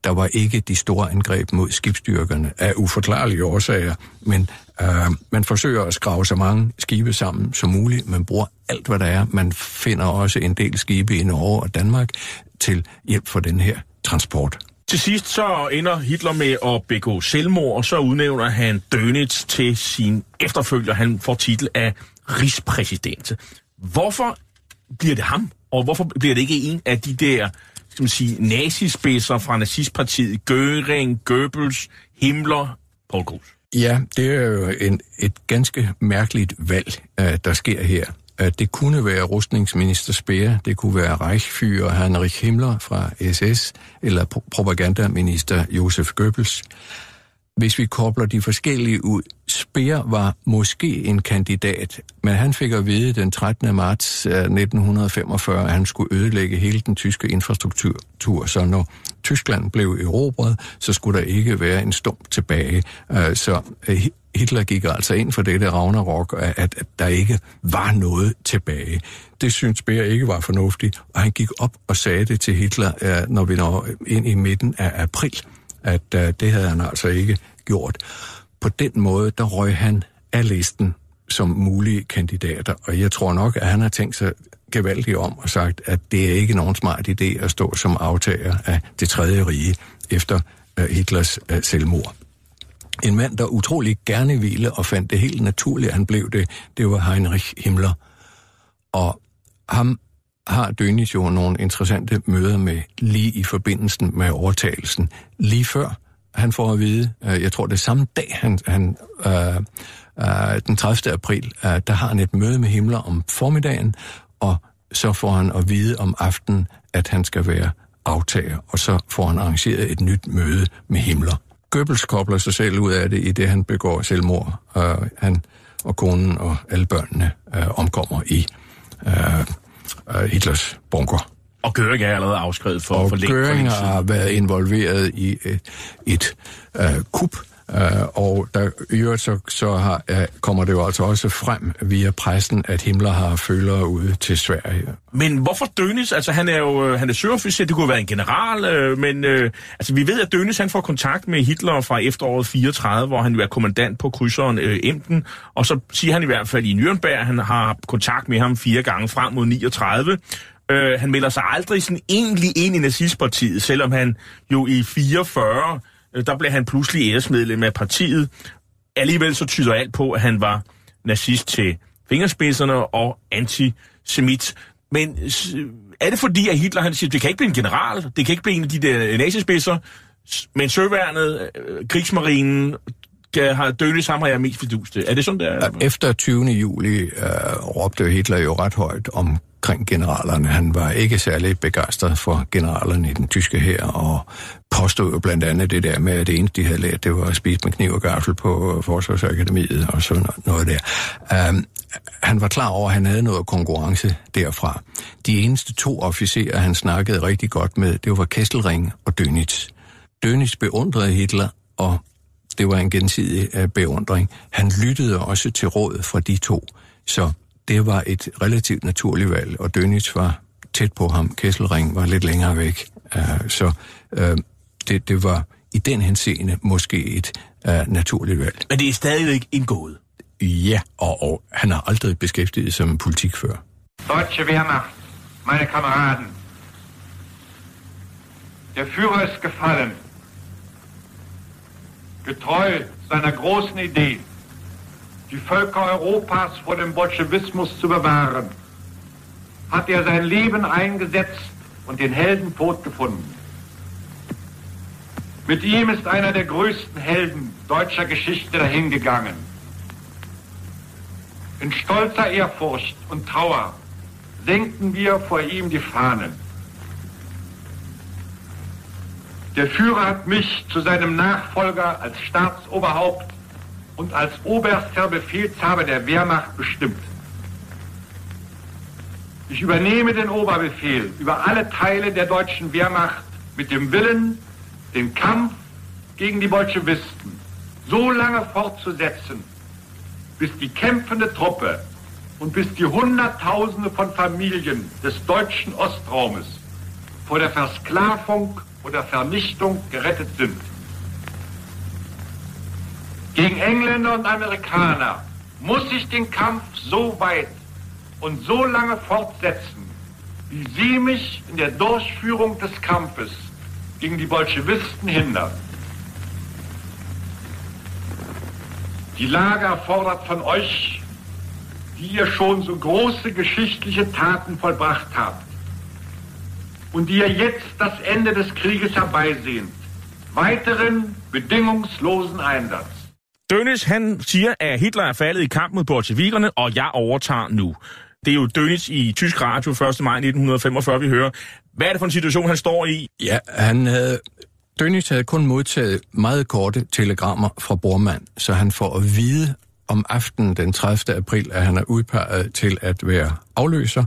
Der var ikke de store angreb mod skibsstyrkerne af uforklarlige årsager, men øh, man forsøger at skrave så mange skibe sammen som muligt. Man bruger alt, hvad der er. Man finder også en del skibe i Norge og Danmark til hjælp for den her transport. Til sidst så ender Hitler med at begå selvmord, og så udnævner han Dönitz til sin efterfølger. Han får titel af rigspræsident. Hvorfor bliver det ham? Og hvorfor bliver det ikke en af de der skal man sige, nazispidser fra nazistpartiet, Göring, Goebbels, Himmler, Paul Grus? Ja, det er jo en, et ganske mærkeligt valg, øh, der sker her. Øh, det kunne være rustningsminister Speer, det kunne være Reichführer Heinrich Himmler fra SS, eller propagandaminister Josef Goebbels. Hvis vi kobler de forskellige ud, Speer var måske en kandidat, men han fik at vide den 13. marts øh, 1945, at han skulle ødelægge hele den tyske infrastruktur. Så når Tyskland blev erobret, så skulle der ikke være en stump tilbage. Øh, så øh, Hitler gik altså ind for det Ragnarok, at der ikke var noget tilbage. Det synes Speer ikke var fornuftigt, og han gik op og sagde det til Hitler, når vi når ind i midten af april at øh, det havde han altså ikke gjort. På den måde, der røg han af listen som mulige kandidater, og jeg tror nok, at han har tænkt sig gevaldigt om og sagt, at det er ikke nogen smart idé at stå som aftager af det tredje rige efter øh, Hitlers øh, selvmord. En mand, der utrolig gerne ville og fandt det helt naturligt, at han blev det, det var Heinrich Himmler. Og ham har Dönis jo nogle interessante møder med lige i forbindelsen med overtagelsen. Lige før han får at vide, øh, jeg tror det er samme dag, han, han øh, øh, den 30. april, øh, der har han et møde med Himmler om formiddagen, og så får han at vide om aftenen, at han skal være aftager, og så får han arrangeret et nyt møde med Himmler. Goebbels kobler sig selv ud af det, i det han begår selvmord. Øh, han og konen og alle børnene øh, omkommer i øh, Hitlers bunker. Og Göring er allerede afskrevet for, og for længe. Göring har været involveret i et, et uh, kup, uh, og der i øvrigt så, så har, ja, kommer det jo altså også frem via pressen, at Himmler har følere ude til Sverige. Men hvorfor Dönitz? Altså han er jo øh, han er søofficer, det kunne være en general, øh, men øh, altså vi ved, at Dönitz han får kontakt med Hitler fra efteråret 34, hvor han jo er kommandant på krydseren øh, Emden, og så siger han i hvert fald i Nürnberg, han har kontakt med ham fire gange frem mod 39, Øh, han melder sig aldrig sådan egentlig ind i nazistpartiet, selvom han jo i 44, Øh, der blev han pludselig æresmedlem af partiet. Alligevel så tyder alt på, at han var nazist til fingerspidserne og antisemit. Men er det fordi, at Hitler han siger, det kan ikke blive en general, det kan ikke blive en af de der øh, nazispidser, men søværnet, øh, krigsmarinen, har Dönitz ham har jeg mest fidus det. Er det sådan, der? Efter 20. juli øh, råbte Hitler jo ret højt om omkring generalerne. Han var ikke særlig begejstret for generalerne i den tyske her, og påstod jo blandt andet det der med, at det eneste, de havde lært, det var at spise med kniv og gaffel på øh, Forsvarsakademiet og sådan noget der. Um, han var klar over, at han havde noget konkurrence derfra. De eneste to officerer, han snakkede rigtig godt med, det var Kesselring og Dönitz. Dönitz beundrede Hitler, og det var en gensidig øh, beundring. Han lyttede også til råd fra de to, så det var et relativt naturligt valg, og Dönitz var tæt på ham. Kesselring var lidt længere væk. Uh, så uh, det, det var i den henseende måske et uh, naturligt valg. Men det er stadigvæk indgået? Ja, og, og han har aldrig beskæftiget sig med politik før. Deutsche Wehrmacht, meine Kameraden. Der Führer ist gefallen. Getreu seiner großen Idee, die Völker Europas vor dem Bolschewismus zu bewahren, hat er sein Leben eingesetzt und den Heldentod gefunden. Mit ihm ist einer der größten Helden deutscher Geschichte dahingegangen. In stolzer Ehrfurcht und Trauer senkten wir vor ihm die Fahnen. Der Führer hat mich zu seinem Nachfolger als Staatsoberhaupt und als oberster Befehlshaber der Wehrmacht bestimmt. Ich übernehme den Oberbefehl über alle Teile der deutschen Wehrmacht mit dem Willen, den Kampf gegen die Bolschewisten so lange fortzusetzen, bis die kämpfende Truppe und bis die Hunderttausende von Familien des deutschen Ostraumes vor der Versklavung oder Vernichtung gerettet sind. Gegen Engländer und Amerikaner muss ich den Kampf so weit und so lange fortsetzen, wie sie mich in der Durchführung des Kampfes gegen die Bolschewisten hindern. Die Lage erfordert von euch, die ihr schon so große geschichtliche Taten vollbracht habt und die ihr jetzt das Ende des Krieges herbeisehnt, weiteren bedingungslosen Einsatz. Dönitz, han siger, at Hitler er faldet i kamp mod bolsjevikerne, og jeg overtager nu. Det er jo Dönitz i tysk radio 1. maj 1945, vi hører. Hvad er det for en situation, han står i? Ja, han havde... Dönitz havde kun modtaget meget korte telegrammer fra Bormann, så han får at vide om aftenen den 30. april, at han er udpeget til at være afløser,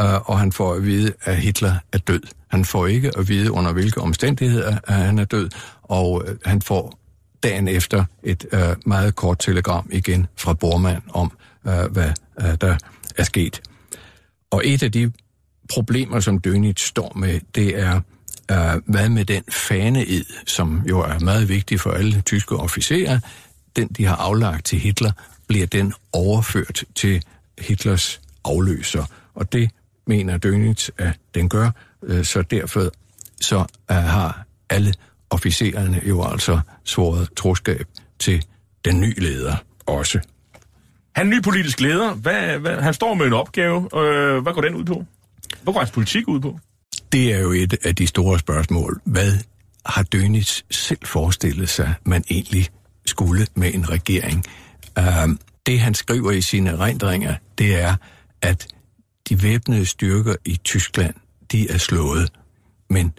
øh, og han får at vide, at Hitler er død. Han får ikke at vide, under hvilke omstændigheder at han er død, og øh, han får dagen efter et øh, meget kort telegram igen fra Bormann om, øh, hvad øh, der er sket. Og et af de problemer, som Dönitz står med, det er, øh, hvad med den faneed, som jo er meget vigtig for alle tyske officerer, den de har aflagt til Hitler, bliver den overført til Hitlers afløser. Og det mener Dönitz, at den gør, øh, så derfor så øh, har alle officererne jo altså svoret troskab til den nye leder også. Han er ny politisk leder. Hvad, hvad, han står med en opgave. Øh, hvad går den ud på? Hvad går hans politik ud på? Det er jo et af de store spørgsmål. Hvad har Dönitz selv forestillet sig, man egentlig skulle med en regering? Uh, det han skriver i sine rendringer, det er, at de væbnede styrker i Tyskland, de er slået. Men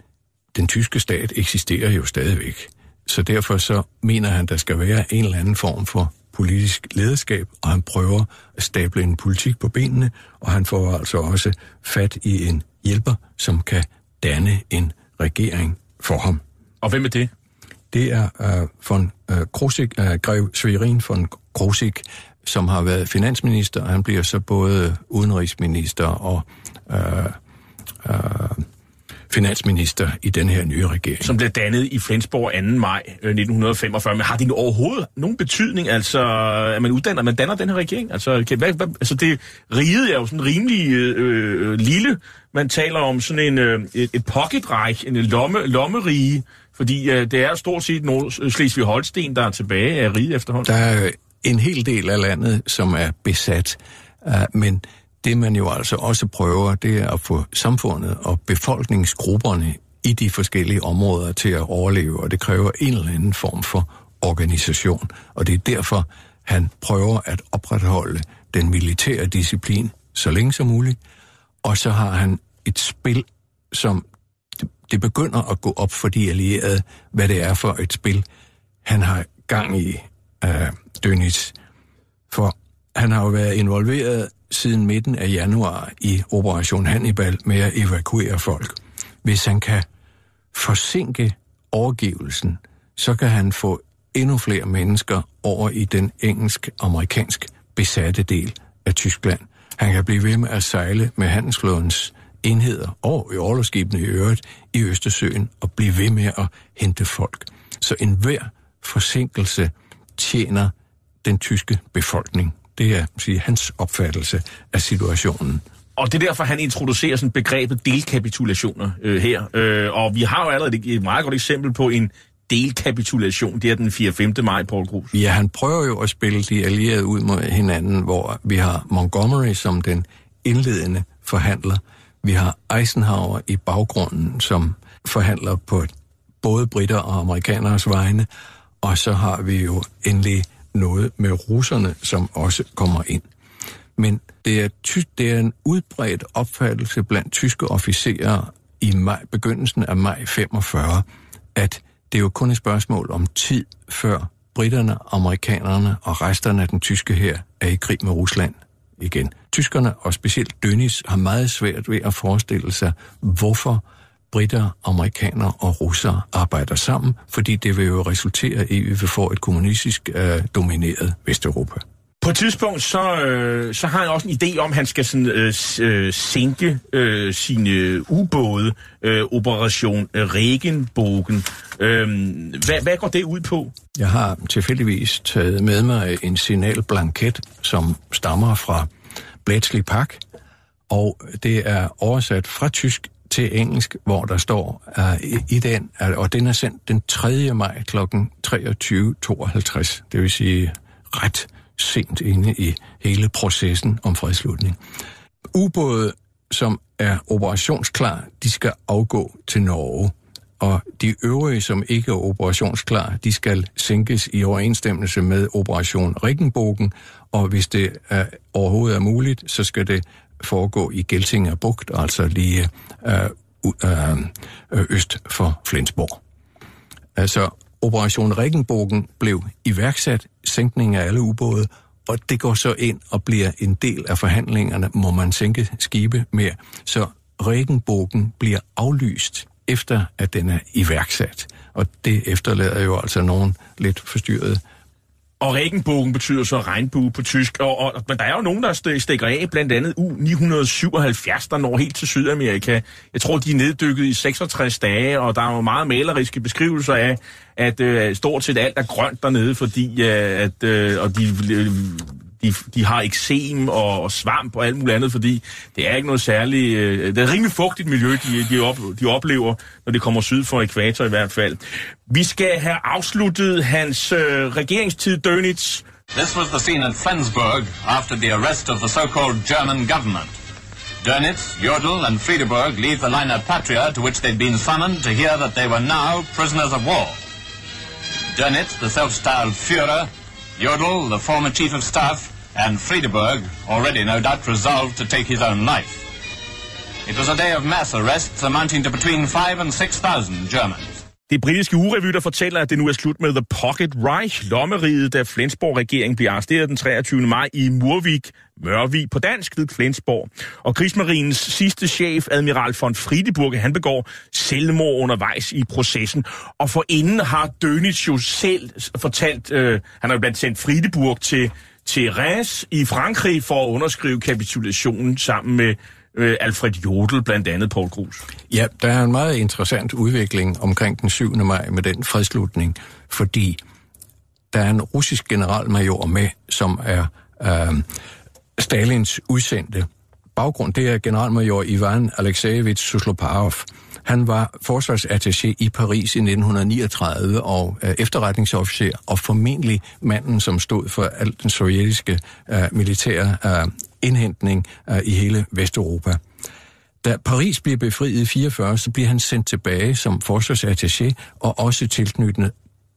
den tyske stat eksisterer jo stadigvæk. Så derfor så mener han, der skal være en eller anden form for politisk lederskab, og han prøver at stable en politik på benene, og han får altså også fat i en hjælper, som kan danne en regering for ham. Og hvem er det? Det er uh, von uh, Krosik, uh, Grev Sverin von Krosik, som har været finansminister, og han bliver så både udenrigsminister og uh, uh, finansminister i den her nye regering. Som blev dannet i Flensborg 2. maj 1945. Men har det overhovedet nogen betydning, altså, at man uddanner, man danner den her regering? Altså, kan, hvad, hvad, altså det riget er jo sådan rimelig øh, lille. Man taler om sådan en, øh, et, et pocketræk, en lomme, lommerige, fordi øh, det er stort set Slesvig-Holsten, der er tilbage af riget efterhånden. Der er en hel del af landet, som er besat, uh, men det man jo altså også prøver, det er at få samfundet og befolkningsgrupperne i de forskellige områder til at overleve, og det kræver en eller anden form for organisation. Og det er derfor, han prøver at opretholde den militære disciplin så længe som muligt, og så har han et spil, som det begynder at gå op for de allierede, hvad det er for et spil, han har gang i, øh, Dönitz. For han har jo været involveret siden midten af januar i Operation Hannibal med at evakuere folk. Hvis han kan forsinke overgivelsen, så kan han få endnu flere mennesker over i den engelsk-amerikansk besatte del af Tyskland. Han kan blive ved med at sejle med handelsflådens enheder og i overlovsskibene i øvrigt i Østersøen og blive ved med at hente folk. Så enhver forsinkelse tjener den tyske befolkning. Det er sige, hans opfattelse af situationen. Og det er derfor, han introducerer sådan begrebet delkapitulationer øh, her. Øh, og vi har jo allerede et, et meget godt eksempel på en delkapitulation. Det er den 4. 5. maj, Paul Grus. Ja, han prøver jo at spille de allierede ud mod hinanden, hvor vi har Montgomery som den indledende forhandler. Vi har Eisenhower i baggrunden, som forhandler på både britter og amerikaners vegne. Og så har vi jo endelig noget med russerne, som også kommer ind. Men det er, ty- det er en udbredt opfattelse blandt tyske officerer i maj, begyndelsen af maj 45, at det er jo kun et spørgsmål om tid, før britterne, amerikanerne og resterne af den tyske her er i krig med Rusland igen. Tyskerne, og specielt Dönitz, har meget svært ved at forestille sig, hvorfor britter, amerikanere og russere arbejder sammen, fordi det vil jo resultere i, at vi får et kommunistisk øh, domineret Vesteuropa. På et tidspunkt, så, øh, så har han også en idé om, at han skal sådan, øh, øh, sænke øh, sine ubåde, øh, Operation Regenbogen. Øh, hvad, hvad går det ud på? Jeg har tilfældigvis taget med mig en signalblanket, som stammer fra Bletchley Park, og det er oversat fra tysk til engelsk, hvor der står uh, i, i den, uh, og den er sendt den 3. maj kl. 23.52, det vil sige ret sent inde i hele processen om fredslutning. Ubåde, som er operationsklar, de skal afgå til Norge, og de øvrige, som ikke er operationsklar, de skal sænkes i overensstemmelse med Operation Regenbogen, og hvis det er, overhovedet er muligt, så skal det foregå i Geltinger Bugt, altså lige øh, øh, øh, øst for Flensborg. Altså, Operation Rikkenbogen blev iværksat, sænkning af alle ubåde, og det går så ind og bliver en del af forhandlingerne, må man sænke skibe mere. Så Rikkenbogen bliver aflyst efter, at den er iværksat. Og det efterlader jo altså nogen lidt forstyrret og regenbogen betyder så regnbue på tysk. Og, og, men der er jo nogen, der stikker af, blandt andet U-977, der når helt til Sydamerika. Jeg tror, de er neddykket i 66 dage, og der er jo meget maleriske beskrivelser af, at øh, stort set alt er grønt dernede, fordi øh, at, øh, og de øh, de, de har eksem og, og svamp og alt muligt andet, fordi det er ikke noget særligt... Øh, det er et rimelig fugtigt miljø, de, de, op, de oplever, når de kommer syd for ekvator i hvert fald. Vi skal have afsluttet hans øh, regeringstid, Dönitz. This was the scene at Flensburg after the arrest of the so-called German government. Dönitz, Jodl and Friedeberg leave the liner Patria to which they'd been summoned to hear that they were now prisoners of war. Dönitz, the self-styled Führer, Jodl, the former chief of staff, and Friedeberg, already no doubt resolved to take his own life. It was a day of mass arrests amounting to between five and 6,000 Germans. Det britiske urevy, der fortæller, at det nu er slut med The Pocket Reich, lommeriget, da Flensborg-regeringen bliver arresteret den 23. maj i Murvik, Mørvig på dansk ved Flensborg. Og krigsmarinens sidste chef, admiral von Friedeburg, han begår selvmord undervejs i processen. Og for inden har Dönitz jo selv fortalt, øh, han har jo blandt sendt Friedeburg til til Reims i Frankrig for at underskrive kapitulationen sammen med øh, Alfred Jodel, blandt andet Paul Grus. Ja, der er en meget interessant udvikling omkring den 7. maj med den fredslutning, fordi der er en russisk generalmajor med, som er øh, Stalins udsendte. Baggrund, det er generalmajor Ivan Alexejevich Susloparov, han var forsvarsattaché i Paris i 1939 og øh, efterretningsofficer, og formentlig manden, som stod for al den sovjetiske øh, militære øh, indhentning øh, i hele Vesteuropa. Da Paris bliver befriet i 44, så bliver han sendt tilbage som forsvarsattaché og også tilknyttet,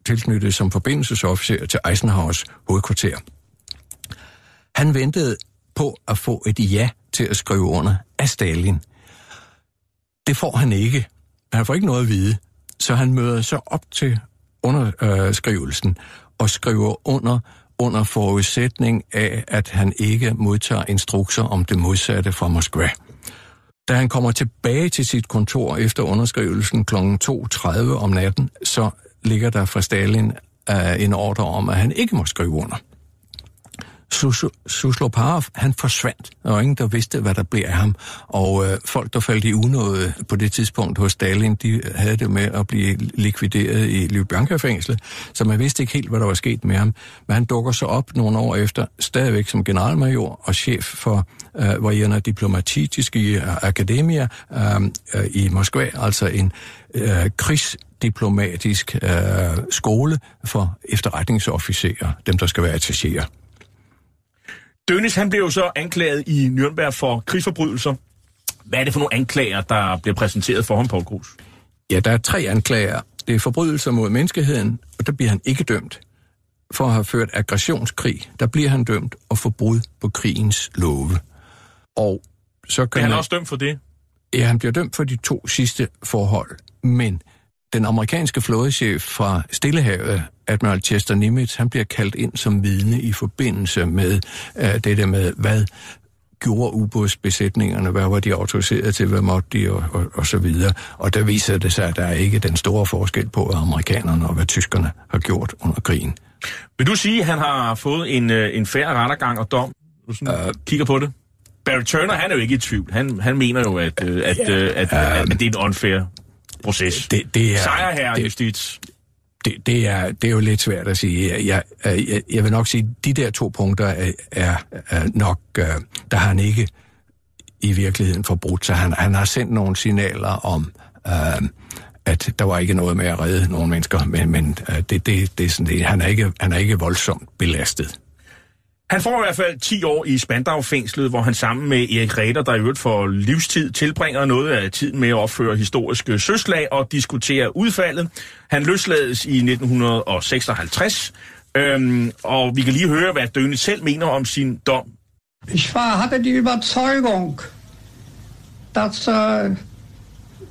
tilknyttet som forbindelsesofficer til Eisenhowers hovedkvarter. Han ventede på at få et ja til at skrive under af Stalin – det får han ikke. Han får ikke noget at vide. Så han møder så op til underskrivelsen øh, og skriver under under forudsætning af, at han ikke modtager instrukser om det modsatte fra Moskva. Da han kommer tilbage til sit kontor efter underskrivelsen kl. 2.30 om natten, så ligger der fra Stalin uh, en ordre om, at han ikke må skrive under. Susloparov, han forsvandt. og ingen, der vidste, hvad der blev af ham. Og øh, folk, der faldt i unåde på det tidspunkt hos Stalin, de havde det med at blive likvideret i Ljubljanka-fængslet, så man vidste ikke helt, hvad der var sket med ham. Men han dukker så op nogle år efter, stadigvæk som generalmajor og chef for øh, Vojena Diplomatiske øh, Akademia øh, øh, i Moskva, altså en øh, krigsdiplomatisk øh, skole for efterretningsofficerer, dem der skal være attachéer. Dönitz, han blev jo så anklaget i Nürnberg for krigsforbrydelser. Hvad er det for nogle anklager, der bliver præsenteret for ham, Paul Grus? Ja, der er tre anklager. Det er forbrydelser mod menneskeheden, og der bliver han ikke dømt. For at have ført aggressionskrig, der bliver han dømt og forbrud på krigens love. Og så kan bliver han man... også dømt for det? Ja, han bliver dømt for de to sidste forhold. Men den amerikanske flådechef fra Stillehavet, Admiral Chester Nimitz, han bliver kaldt ind som vidne i forbindelse med uh, det der med, hvad gjorde ubådsbesætningerne, hvad var de autoriseret til, hvad måtte de, og, og, og så videre. Og der viser det sig, at der er ikke den store forskel på, hvad amerikanerne og hvad tyskerne har gjort under krigen. Vil du sige, at han har fået en, øh, en færre rettergang og dom? Du sådan uh, kigger på det. Barry Turner, han er jo ikke i tvivl. Han, han mener jo, at, øh, at, ja, at, at, uh, at, at det er en unfair proces. Det, det er, Sejr her, det, justits. Det, det, er, det er jo lidt svært at sige. Jeg, jeg, jeg, jeg vil nok sige, at de der to punkter er, er, er nok, uh, der har han ikke i virkeligheden forbrudt sig. Han, han har sendt nogle signaler om, uh, at der var ikke noget med at redde nogle mennesker, men, men uh, det, det, det er sådan det. Han er, ikke, han er ikke voldsomt belastet. Han får i hvert fald 10 år i Spandau-fængslet, hvor han sammen med Erik Ræder, der i øvrigt for livstid, tilbringer noget af tiden med at opføre historiske søslag og diskutere udfaldet. Han løslades i 1956, øhm, og vi kan lige høre, hvad Døne selv mener om sin dom. Ich war, hatte die Überzeugung, dass äh,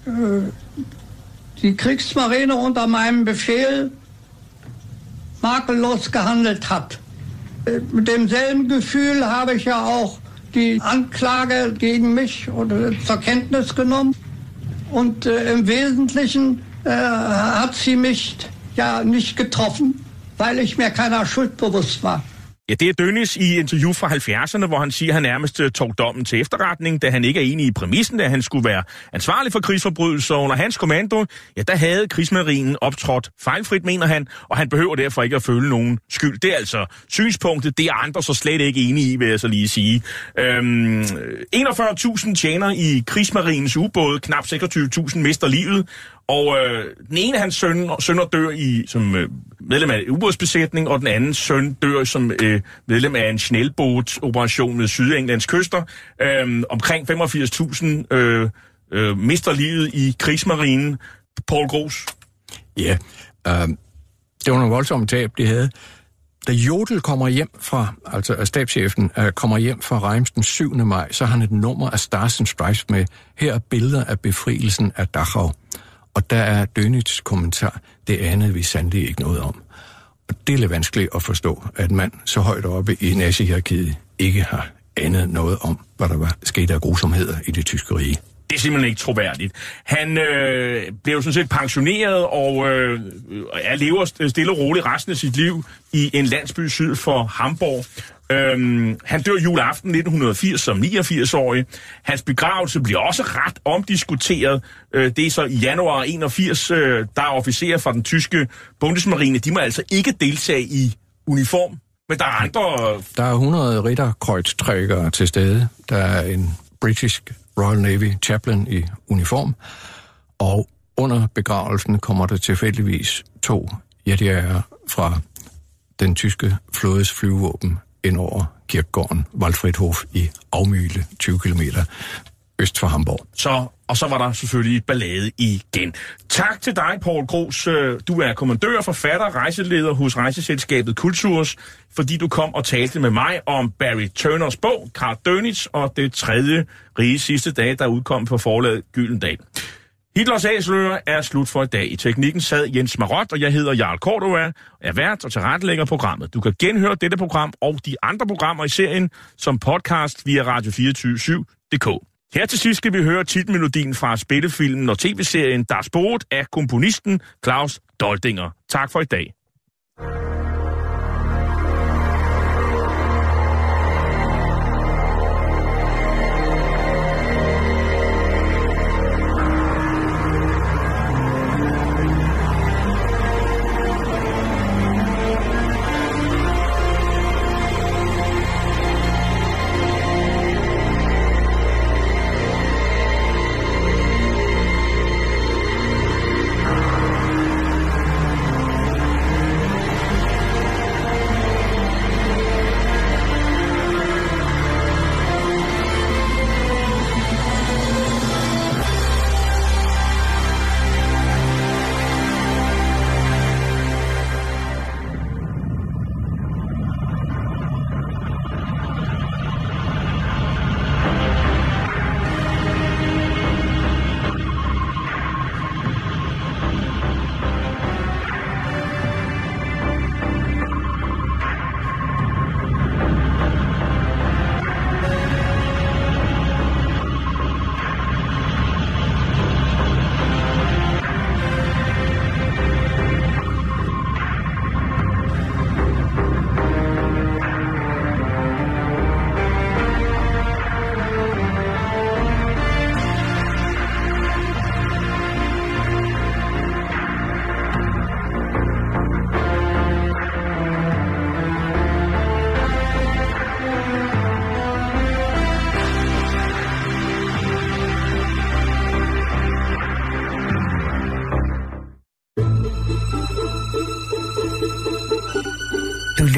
øh, die Kriegsmarine unter meinem Befehl makellos gehandelt hat. Mit demselben Gefühl habe ich ja auch die Anklage gegen mich oder zur Kenntnis genommen. Und äh, im Wesentlichen äh, hat sie mich ja nicht getroffen, weil ich mir keiner Schuld bewusst war. Ja, det er Dönnis i interview fra 70'erne, hvor han siger, at han nærmest øh, tog dommen til efterretning, da han ikke er enig i præmissen, at han skulle være ansvarlig for krigsforbrydelser. Under hans kommando, ja, der havde krigsmarinen optrådt fejlfrit, mener han, og han behøver derfor ikke at føle nogen skyld. Det er altså synspunktet, det er andre så slet ikke enige i, vil jeg så lige sige. Øhm, øh, 41.000 tjener i krigsmarinens ubåde, knap 26.000 mister livet, og øh, den ene af hans søn, sønner dør i, som øh, medlem af en ubådsbesætning, og den anden søn dør som øh, medlem af en snælbåt-operation med Sydenglands kyster. Øh, omkring 85.000 øh, øh, mister livet i krigsmarinen. Paul Gros. Ja, øh, det var nogle voldsomme tab, de havde. Da Jodel kommer hjem fra, altså stabschefen, øh, kommer hjem fra Reims den 7. maj, så har han et nummer af Stars and Stripes med. Her er billeder af befrielsen af Dachau. Og der er Dönitz kommentar, det anede vi sandelig ikke noget om. Og det er lidt vanskeligt at forstå, at man så højt oppe i nazihierarkiet ikke har anet noget om, hvad der var sket af grusomheder i det tyske rige. Det er simpelthen ikke troværdigt. Han øh, blev sådan set pensioneret og øh, er lever stille og roligt resten af sit liv i en landsby syd for Hamburg. Øhm, han dør juleaften 1980 som 89-årig. Hans begravelse bliver også ret omdiskuteret. Øh, det er så i januar 81, øh, der er officerer fra den tyske Bundesmarine. De må altså ikke deltage i uniform. Men der er andre... Der er 100 ridderkreuztrækkere til stede. Der er en British Royal Navy chaplain i uniform. Og under begravelsen kommer der tilfældigvis to jetjæger fra den tyske flådes flyvevåben ind over kirkegården Waldfriedhof i Afmyle, 20 km øst for Hamburg. Så, og så var der selvfølgelig ballade igen. Tak til dig, Paul Gros. Øh, du er kommandør, forfatter, rejseleder hos rejseselskabet Kulturs, fordi du kom og talte med mig om Barry Turners bog, Carl Dönitz, og det tredje rige sidste dag, der udkom på forlaget Gyldendal. Hitlers Æsler er slut for i dag. I teknikken sad Jens Marot, og jeg hedder Jarl Cordova, er vært og tilrettelægger programmet. Du kan genhøre dette program og de andre programmer i serien som podcast via radio247.dk. Her til sidst skal vi høre titelmelodien fra spillefilmen og tv-serien Der Sport af komponisten Claus Doldinger. Tak for i dag.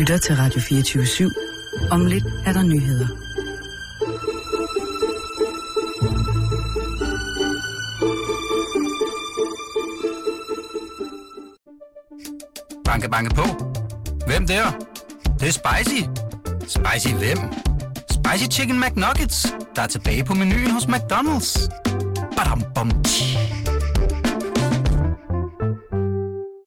Lytter til Radio 24 /7. Om lidt er der nyheder. Banke, banke på. Hvem der? Det, det er spicy. Spicy hvem? Spicy Chicken McNuggets, der er tilbage på menuen hos McDonald's. Badum, bom, tji.